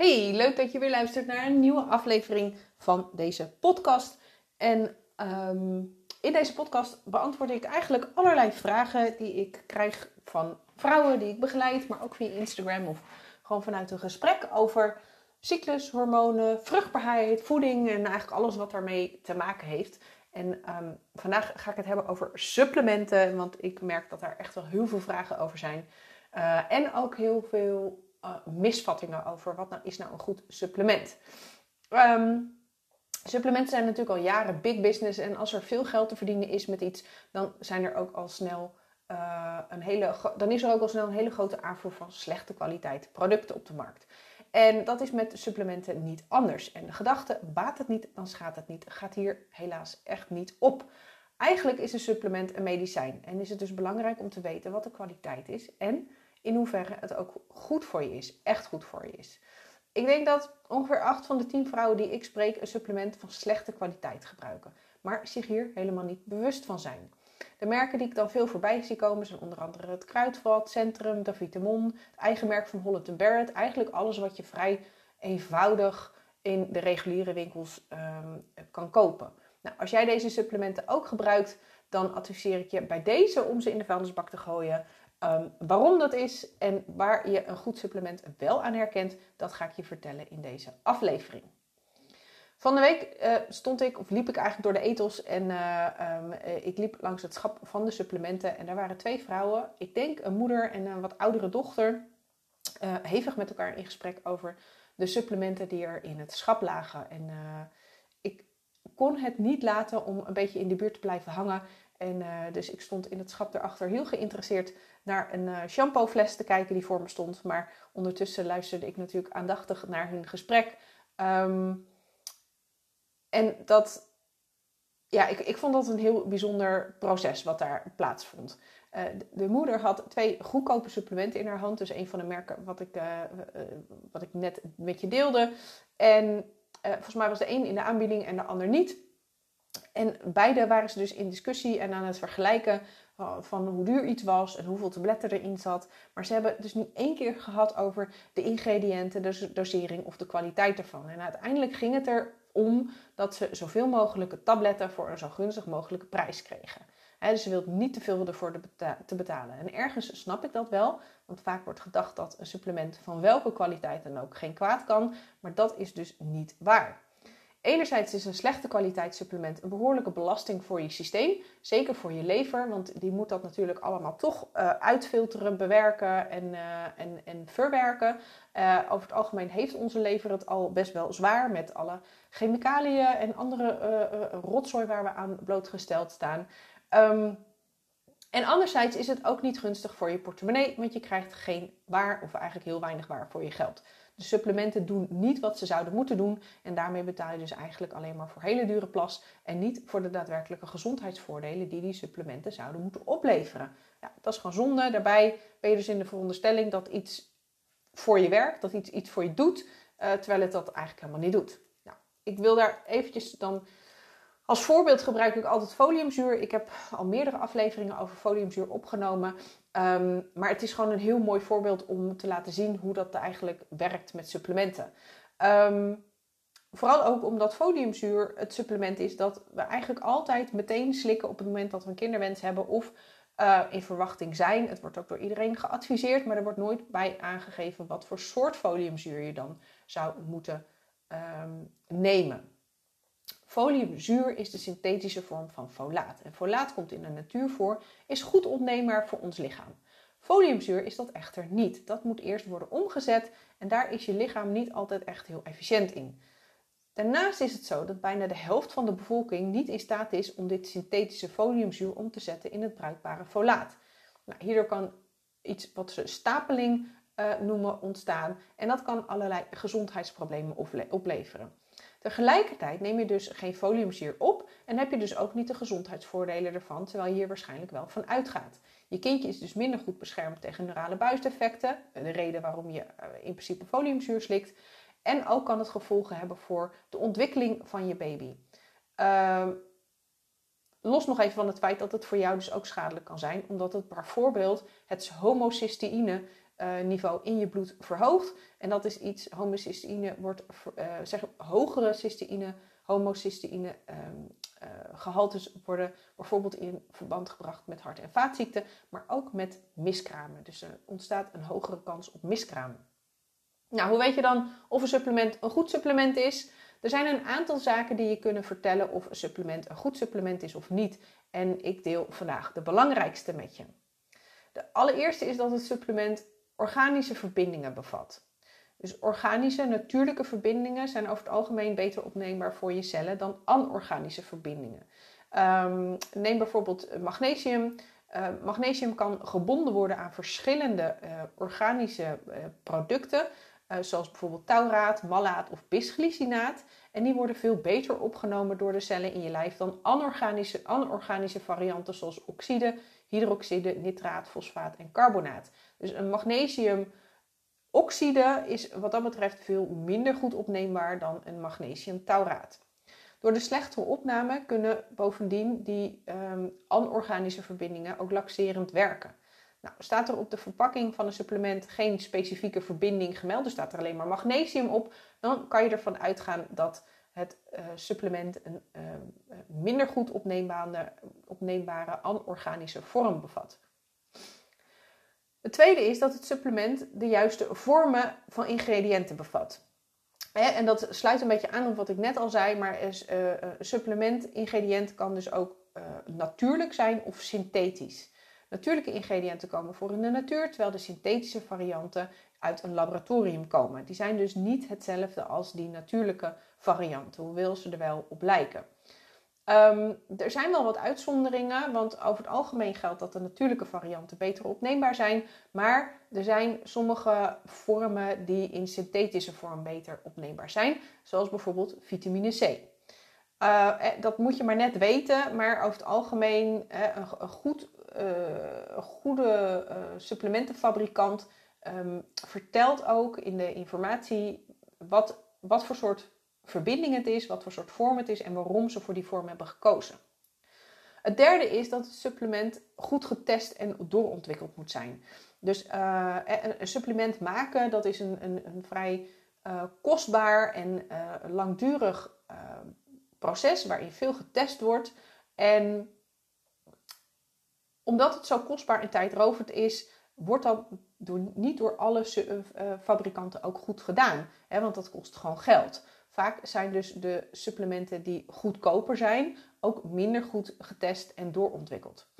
Hey, leuk dat je weer luistert naar een nieuwe aflevering van deze podcast. En um, in deze podcast beantwoord ik eigenlijk allerlei vragen die ik krijg van vrouwen die ik begeleid, maar ook via Instagram of gewoon vanuit een gesprek over cyclus, hormonen, vruchtbaarheid, voeding en eigenlijk alles wat daarmee te maken heeft. En um, vandaag ga ik het hebben over supplementen, want ik merk dat daar echt wel heel veel vragen over zijn. Uh, en ook heel veel uh, misvattingen over wat nou is nou een goed supplement. Um, supplementen zijn natuurlijk al jaren big business en als er veel geld te verdienen is met iets, dan zijn er ook al snel uh, een hele, dan is er ook al snel een hele grote aanvoer van slechte kwaliteit producten op de markt. En dat is met supplementen niet anders. En de gedachte, baat het niet, dan schaadt het niet, gaat hier helaas echt niet op. Eigenlijk is een supplement een medicijn en is het dus belangrijk om te weten wat de kwaliteit is en in hoeverre het ook goed voor je is, echt goed voor je is. Ik denk dat ongeveer 8 van de 10 vrouwen die ik spreek een supplement van slechte kwaliteit gebruiken, maar zich hier helemaal niet bewust van zijn. De merken die ik dan veel voorbij zie komen zijn onder andere het Kruidvat, Centrum, de Vitamon, het eigen merk van Holland Barrett. Eigenlijk alles wat je vrij eenvoudig in de reguliere winkels um, kan kopen. Nou, als jij deze supplementen ook gebruikt, dan adviseer ik je bij deze om ze in de vuilnisbak te gooien. Um, waarom dat is en waar je een goed supplement wel aan herkent, dat ga ik je vertellen in deze aflevering. Van de week uh, stond ik, of liep ik eigenlijk door de ethos en uh, um, ik liep langs het schap van de supplementen. En daar waren twee vrouwen, ik denk een moeder en een wat oudere dochter, hevig met elkaar in gesprek over de supplementen die er in het schap lagen. En ik kon het niet laten om een beetje in de buurt te blijven hangen. En dus ik stond in het schap erachter heel geïnteresseerd naar een shampoofles te kijken die voor me stond. Maar ondertussen luisterde ik natuurlijk aandachtig naar hun gesprek. Um, en dat, ja, ik, ik vond dat een heel bijzonder proces wat daar plaatsvond. Uh, de, moeder had twee goedkope supplementen in haar hand. Dus een van de merken wat ik, uh, uh, wat ik net met je deelde. En volgens mij was de een in de aanbieding en de ander niet. En beide waren ze dus in discussie en aan het vergelijken van hoe duur iets was en hoeveel tabletten erin zat. Maar ze hebben dus niet één keer gehad over de ingrediënten, de dosering of de kwaliteit ervan. En uiteindelijk ging het er om dat ze zoveel mogelijke tabletten voor een zo gunstig mogelijke prijs kregen. dus ze wilt niet te veel ervoor te betalen. En ergens snap ik dat wel, want vaak wordt gedacht dat een supplement van welke kwaliteit dan ook geen kwaad kan, maar dat is dus niet waar. Enerzijds is een slechte kwaliteitssupplement een behoorlijke belasting voor je systeem, zeker voor je lever, want die moet dat natuurlijk allemaal toch uh, uitfilteren, bewerken en, uh, en, en verwerken. Uh, over het algemeen heeft onze lever het al best wel zwaar met alle chemicaliën en andere rotzooi waar we aan blootgesteld staan. Um, en anderzijds is het ook niet gunstig voor je portemonnee, want je krijgt geen waar of eigenlijk heel weinig waar voor je geld. De supplementen doen niet wat ze zouden moeten doen en daarmee betaal je dus eigenlijk alleen maar voor hele dure plas en niet voor de daadwerkelijke gezondheidsvoordelen die die supplementen zouden moeten opleveren. Ja, dat is gewoon zonde. Daarbij ben je dus in de veronderstelling dat iets voor je werkt, dat iets iets voor je doet, uh, terwijl het dat eigenlijk helemaal niet doet. Nou, ik wil daar eventjes dan als voorbeeld gebruik ik altijd foliumzuur. Ik heb al meerdere afleveringen over foliumzuur opgenomen. Um, maar het is gewoon een heel mooi voorbeeld om te laten zien hoe dat eigenlijk werkt met supplementen. Um, vooral ook omdat foliumzuur het supplement is dat we eigenlijk altijd meteen slikken op het moment dat we een kinderwens hebben of uh, in verwachting zijn. Het wordt ook door iedereen geadviseerd, maar er wordt nooit bij aangegeven wat voor soort foliumzuur je dan zou moeten um, nemen. Foliumzuur is de synthetische vorm van folaat. En folaat komt in de natuur voor, is goed opneembaar voor ons lichaam. Foliumzuur is dat echter niet. Dat moet eerst worden omgezet en daar is je lichaam niet altijd echt heel efficiënt in. Daarnaast is het zo dat bijna de helft van de bevolking niet in staat is om dit synthetische foliumzuur om te zetten in het bruikbare folaat. Nou, hierdoor kan iets wat ze stapeling uh, noemen ontstaan en dat kan allerlei gezondheidsproblemen opleveren. Tegelijkertijd neem je dus geen foliumzuur op en heb je dus ook niet de gezondheidsvoordelen ervan, terwijl je hier waarschijnlijk wel van uitgaat. Je kindje is dus minder goed beschermd tegen neurale buisdefecten, de reden waarom je eh, in principe foliumzuur slikt. En ook kan het gevolgen hebben voor de ontwikkeling van je baby. Uh, los nog even van het feit dat het voor jou dus ook schadelijk kan zijn, omdat het bijvoorbeeld het homocysteïne niveau in je bloed verhoogt. En dat is iets, homocysteïne wordt, uh, zeg, hogere cysteïne, homocysteïne um, gehaltes worden bijvoorbeeld in verband gebracht met hart- en vaatziekten, maar ook met miskramen. Dus er ontstaat een hogere kans op miskramen. Nou, hoe weet je dan of een supplement een goed supplement is? Er zijn een aantal zaken die je kunnen vertellen of een supplement een goed supplement is of niet. En ik deel vandaag de belangrijkste met je. De allereerste is dat het supplement organische verbindingen bevat. Dus organische, natuurlijke verbindingen zijn over het algemeen beter opneembaar voor je cellen dan anorganische verbindingen. Um, neem bijvoorbeeld magnesium. Uh, magnesium kan gebonden worden aan verschillende uh, organische uh, producten, zoals bijvoorbeeld tauraat, malaat of bisglycinaat. En die worden veel beter opgenomen door de cellen in je lijf dan anorganische, anorganische varianten zoals oxide, hydroxide, nitraat, fosfaat en carbonaat. Dus een magnesiumoxide is wat dat betreft veel minder goed opneembaar dan een magnesiumtauraat. Door de slechtere opname kunnen bovendien die um, anorganische verbindingen ook laxerend werken. Nou, staat er op de verpakking van een supplement geen specifieke verbinding gemeld, er staat er alleen maar magnesium op, dan kan je ervan uitgaan dat het uh, supplement een uh, minder goed opneembare, opneembare anorganische vorm bevat. Het tweede is dat het supplement de juiste vormen van ingrediënten bevat. En dat sluit een beetje aan op wat ik net al zei, maar uh, een supplement-ingrediënt kan dus ook natuurlijk zijn of synthetisch. Natuurlijke ingrediënten komen voor in de natuur, terwijl de synthetische varianten uit een laboratorium komen. Die zijn dus niet hetzelfde als die natuurlijke varianten, hoewel ze er wel op lijken. Um, er zijn wel wat uitzonderingen, want over het algemeen geldt dat de natuurlijke varianten beter opneembaar zijn. Maar er zijn sommige vormen die in synthetische vorm beter opneembaar zijn, zoals bijvoorbeeld vitamine C. Uh, dat moet je maar net weten, maar over het algemeen uh, een, goed, goede supplementenfabrikant um, vertelt ook in de informatie wat, wat voor soort verbinding het is, wat voor soort vorm het is en waarom ze voor die vorm hebben gekozen. Het derde is dat het supplement goed getest en doorontwikkeld moet zijn. Dus uh, een, supplement maken, dat is een, een, een vrij uh, kostbaar en langdurig proces waarin veel getest wordt. En omdat het zo kostbaar en tijdrovend is, wordt dat door, niet door alle fabrikanten ook goed gedaan. Hè, want dat kost gewoon geld. Vaak zijn dus de supplementen die goedkoper zijn ook minder goed getest en doorontwikkeld.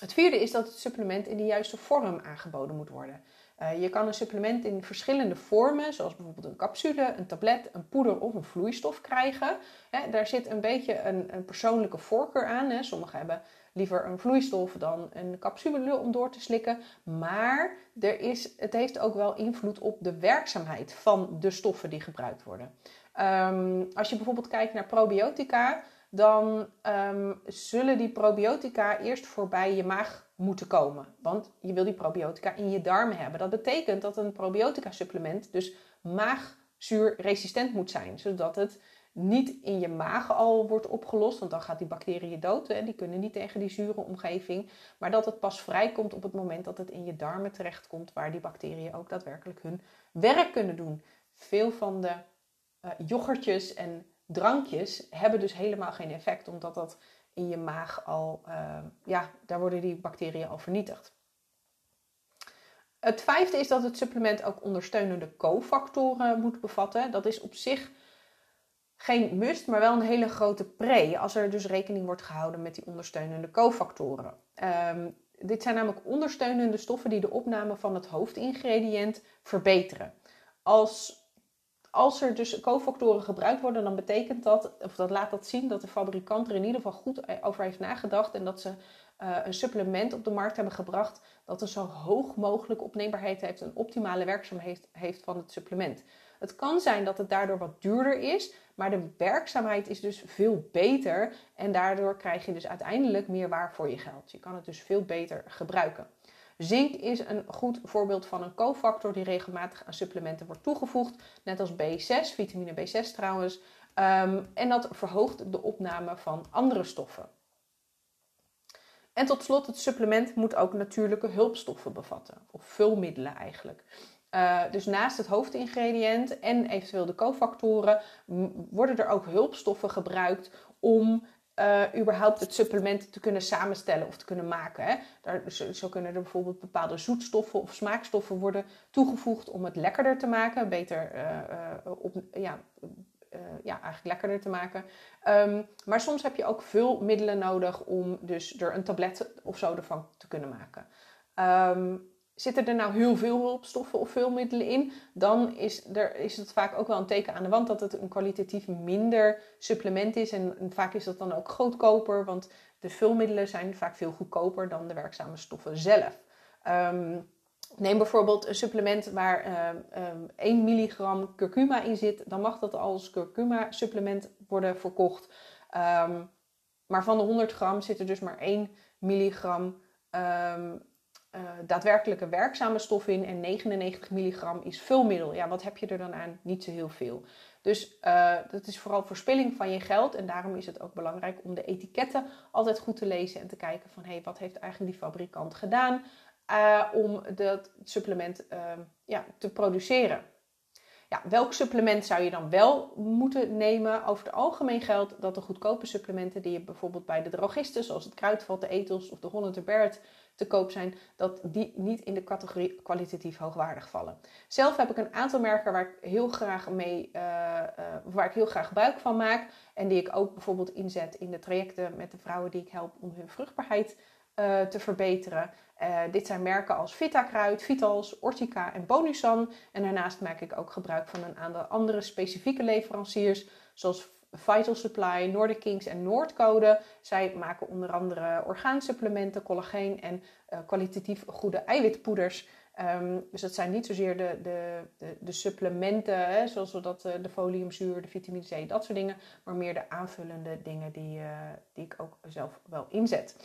Het vierde is dat het supplement in de juiste vorm aangeboden moet worden. Uh, je kan een supplement in verschillende vormen, zoals bijvoorbeeld een capsule, een tablet, een poeder of een vloeistof krijgen. Hè, daar zit een beetje een, een persoonlijke voorkeur aan. Hè. Sommigen hebben liever een vloeistof dan een capsule om door te slikken. Maar er is, het heeft ook wel invloed op de werkzaamheid van de stoffen die gebruikt worden. Um, als je bijvoorbeeld kijkt naar probiotica, dan um, zullen die probiotica eerst voorbij je maag moeten komen. Want je wil die probiotica in je darmen hebben. Dat betekent dat een probiotica supplement dus maagzuurresistent moet zijn, zodat het niet in je maag al wordt opgelost, want dan gaat die bacteriën dood. Hè? Die kunnen niet tegen die zure omgeving. Maar dat het pas vrijkomt op het moment dat het in je darmen terechtkomt, waar die bacteriën ook daadwerkelijk hun werk kunnen doen. Veel van de uh, yoghurtjes en drankjes hebben dus helemaal geen effect, omdat dat in je maag al, uh, ja, daar worden die bacteriën al vernietigd. Het vijfde is dat het supplement ook ondersteunende cofactoren moet bevatten. Dat is op zich geen must, maar wel een hele grote pre. Als er dus rekening wordt gehouden met die ondersteunende cofactoren. Um, dit zijn namelijk ondersteunende stoffen die de opname van het hoofdingrediënt verbeteren. Als, als er dus cofactoren gebruikt worden, dan betekent dat, of dat laat dat zien dat de fabrikant er in ieder geval goed over heeft nagedacht en dat ze uh, een supplement op de markt hebben gebracht dat een zo hoog mogelijk opneembaarheid heeft en optimale werkzaamheid heeft van het supplement. Het kan zijn dat het daardoor wat duurder is, maar de werkzaamheid is dus veel beter en daardoor krijg je dus uiteindelijk meer waar voor je geld. Je kan het dus veel beter gebruiken. Zink is een goed voorbeeld van een cofactor die regelmatig aan supplementen wordt toegevoegd, net als B6, vitamine B6 trouwens. Um, en dat verhoogt de opname van andere stoffen. En tot slot, het supplement moet ook natuurlijke hulpstoffen bevatten, of vulmiddelen eigenlijk. Uh, dus naast het hoofdingrediënt en eventueel de cofactoren worden er ook hulpstoffen gebruikt om uh, überhaupt het supplement te kunnen samenstellen of te kunnen maken. Hè. Daar, zo, kunnen er bijvoorbeeld bepaalde zoetstoffen of smaakstoffen worden toegevoegd om het lekkerder te maken, beter uh, op, ja, ja, eigenlijk lekkerder te maken. Um, maar soms heb je ook veel middelen nodig om dus er een tablet of zo ervan te kunnen maken. Um, Zitten er nou heel veel hulpstoffen of veel middelen in, dan is, er, is het vaak ook wel een teken aan de wand dat het een kwalitatief minder supplement is. En, vaak is dat dan ook goedkoper, want de vulmiddelen zijn vaak veel goedkoper dan de werkzame stoffen zelf. Um, neem bijvoorbeeld een supplement waar um, 1 milligram curcuma in zit, dan mag dat als curcuma supplement worden verkocht. Maar van de 100 gram zit er dus maar 1 milligram uh, daadwerkelijke werkzame stof in en 99 milligram is vulmiddel. Ja, wat heb je er dan aan? Niet zo heel veel. Dus uh, dat is vooral verspilling van je geld en daarom is het ook belangrijk om de etiketten altijd goed te lezen en te kijken van hé, hey, wat heeft eigenlijk die fabrikant gedaan uh, om dat supplement ja, te produceren. Ja, welk supplement zou je dan wel moeten nemen? Over het algemeen geldt dat de goedkope supplementen die je bijvoorbeeld bij de drogisten, zoals het kruidvat, de etels of de Holland Bert te koop zijn, dat die niet in de categorie kwalitatief hoogwaardig vallen. Zelf heb ik een aantal merken waar ik heel graag mee, uh, uh, waar ik heel graag gebruik van maak. En die ik ook bijvoorbeeld inzet in de trajecten met de vrouwen die ik help om hun vruchtbaarheid uh, te verbeteren. Dit zijn merken als Vitakruid, Vitals, Ortica en Bonusan. En daarnaast maak ik ook gebruik van een aantal andere specifieke leveranciers, zoals Vital Supply, Nordic Kings en Noordcode. Zij maken onder andere orgaansupplementen, collageen en uh, kwalitatief goede eiwitpoeders. Um, dus dat zijn niet zozeer de, de, de, supplementen, hè, zoals dat, uh, de foliumzuur, de vitamine C, dat soort dingen. Maar meer de aanvullende dingen die, die ik ook zelf wel inzet.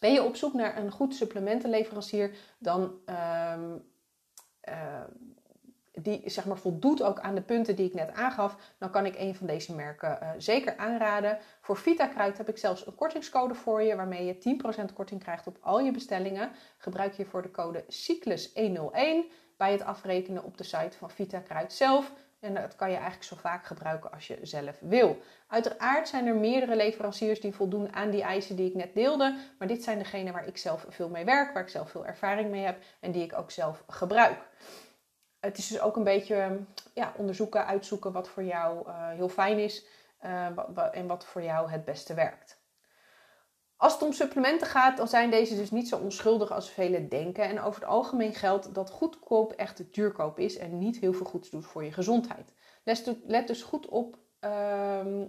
Ben je op zoek naar een goed supplementenleverancier, dan um, die zeg maar voldoet ook aan de punten die ik net aangaf, dan kan ik een van deze merken uh, zeker aanraden. Voor Vitakruid heb ik zelfs een kortingscode voor je, waarmee je 10% korting krijgt op al je bestellingen. Gebruik hiervoor de code CYCLUS101 bij het afrekenen op de site van Vitakruid zelf. En dat kan je eigenlijk zo vaak gebruiken als je zelf wil. Uiteraard zijn er meerdere leveranciers die voldoen aan die eisen die ik net deelde. Maar dit zijn degenen waar ik zelf veel mee werk, waar ik zelf veel ervaring mee heb en die ik ook zelf gebruik het is dus ook een beetje ja, onderzoeken, uitzoeken wat voor jou uh, heel fijn is uh, en wat voor jou het beste werkt. Als het om supplementen gaat, dan zijn deze dus niet zo onschuldig als velen denken. En over het algemeen geldt dat goedkoop echt duurkoop is en niet heel veel goeds doet voor je gezondheid. Let dus goed op, um,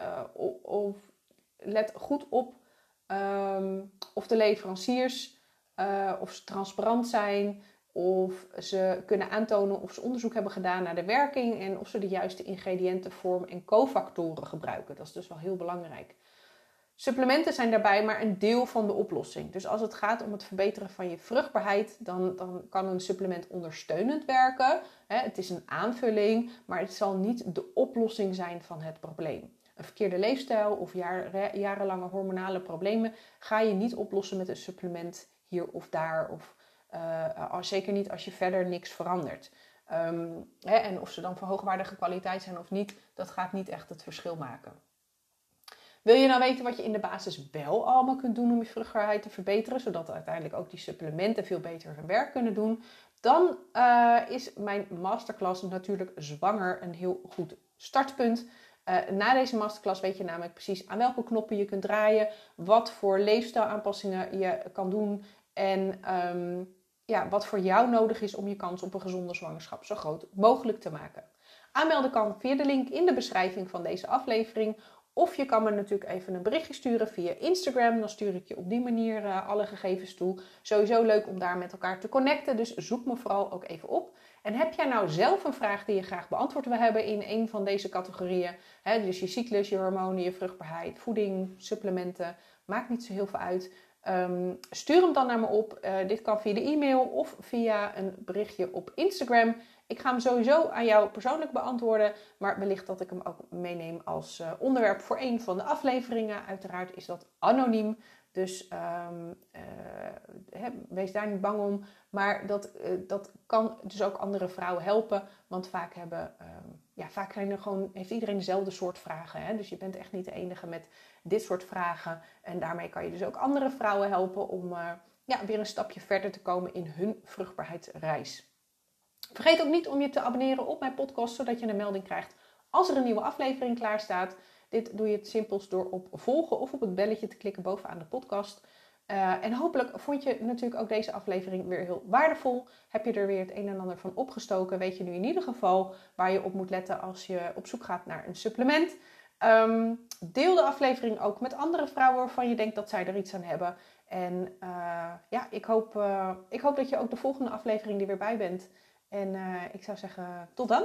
uh, of, let goed op um, of de leveranciers of ze transparant zijn, of ze kunnen aantonen of ze onderzoek hebben gedaan naar de werking en of ze de juiste ingrediënten, vorm en cofactoren gebruiken. Dat is dus wel heel belangrijk. Supplementen zijn daarbij maar een deel van de oplossing. Dus als het gaat om het verbeteren van je vruchtbaarheid, dan, dan kan een supplement ondersteunend werken. Het is een aanvulling, maar het zal niet de oplossing zijn van het probleem. Een verkeerde leefstijl of jarenlange hormonale problemen ga je niet oplossen met een supplement hier of daar of uh, zeker niet als je verder niks verandert. Ehm, hè, en of ze dan van hoogwaardige kwaliteit zijn of niet, dat gaat niet echt het verschil maken. Wil je nou weten wat je in de basis wel allemaal kunt doen om je vruchtbaarheid te verbeteren, zodat uiteindelijk ook die supplementen veel beter hun werk kunnen doen, dan uh, is mijn masterclass natuurlijk zwanger een heel goed startpunt. Uh, na deze masterclass weet je namelijk precies aan welke knoppen je kunt draaien, wat voor leefstijlaanpassingen je kan doen en um, ja, wat voor jou nodig is om je kans op een gezonde zwangerschap zo groot mogelijk te maken. Aanmelden kan via de link in de beschrijving van deze aflevering. Of je kan me natuurlijk even een berichtje sturen via Instagram. Dan stuur ik je op die manier uh, alle gegevens toe. Sowieso leuk om daar met elkaar te connecten. Dus zoek me vooral ook even op. En heb jij nou zelf een vraag die je graag beantwoord wil hebben in een van deze categorieën? Hè, dus je cyclus, je hormonen, je vruchtbaarheid, voeding, supplementen. Maakt niet zo heel veel uit. Um, stuur hem dan naar me op. Uh, dit kan via de e-mail of via een berichtje op Instagram. Ik ga hem sowieso aan jou persoonlijk beantwoorden, maar wellicht dat ik hem ook meeneem als uh, onderwerp voor een van de afleveringen. Uiteraard is dat anoniem, Dus ehm, eh, wees daar niet bang om. Maar dat, eh, dat kan dus ook andere vrouwen helpen. Want vaak, hebben, ehm, ja, vaak zijn er gewoon, heeft iedereen dezelfde soort vragen. Hè? Dus je bent echt niet de enige met dit soort vragen. En daarmee kan je dus ook andere vrouwen helpen om ja, weer een stapje verder te komen in hun vruchtbaarheidsreis. Vergeet ook niet om je te abonneren op mijn podcast, zodat je een melding krijgt als er een nieuwe aflevering klaar staat. Dit doe je het simpelst door op volgen of op het belletje te klikken bovenaan de podcast. Uh, en hopelijk vond je natuurlijk ook deze aflevering weer heel waardevol. Heb je er weer het een en ander van opgestoken? Weet je nu in ieder geval waar je op moet letten als je op zoek gaat naar een supplement. Um, deel de aflevering ook met andere vrouwen waarvan je denkt dat zij er iets aan hebben. En uh, ja, ik hoop, uh, ik hoop dat je ook de volgende aflevering er weer bij bent. En ik zou zeggen, tot dan!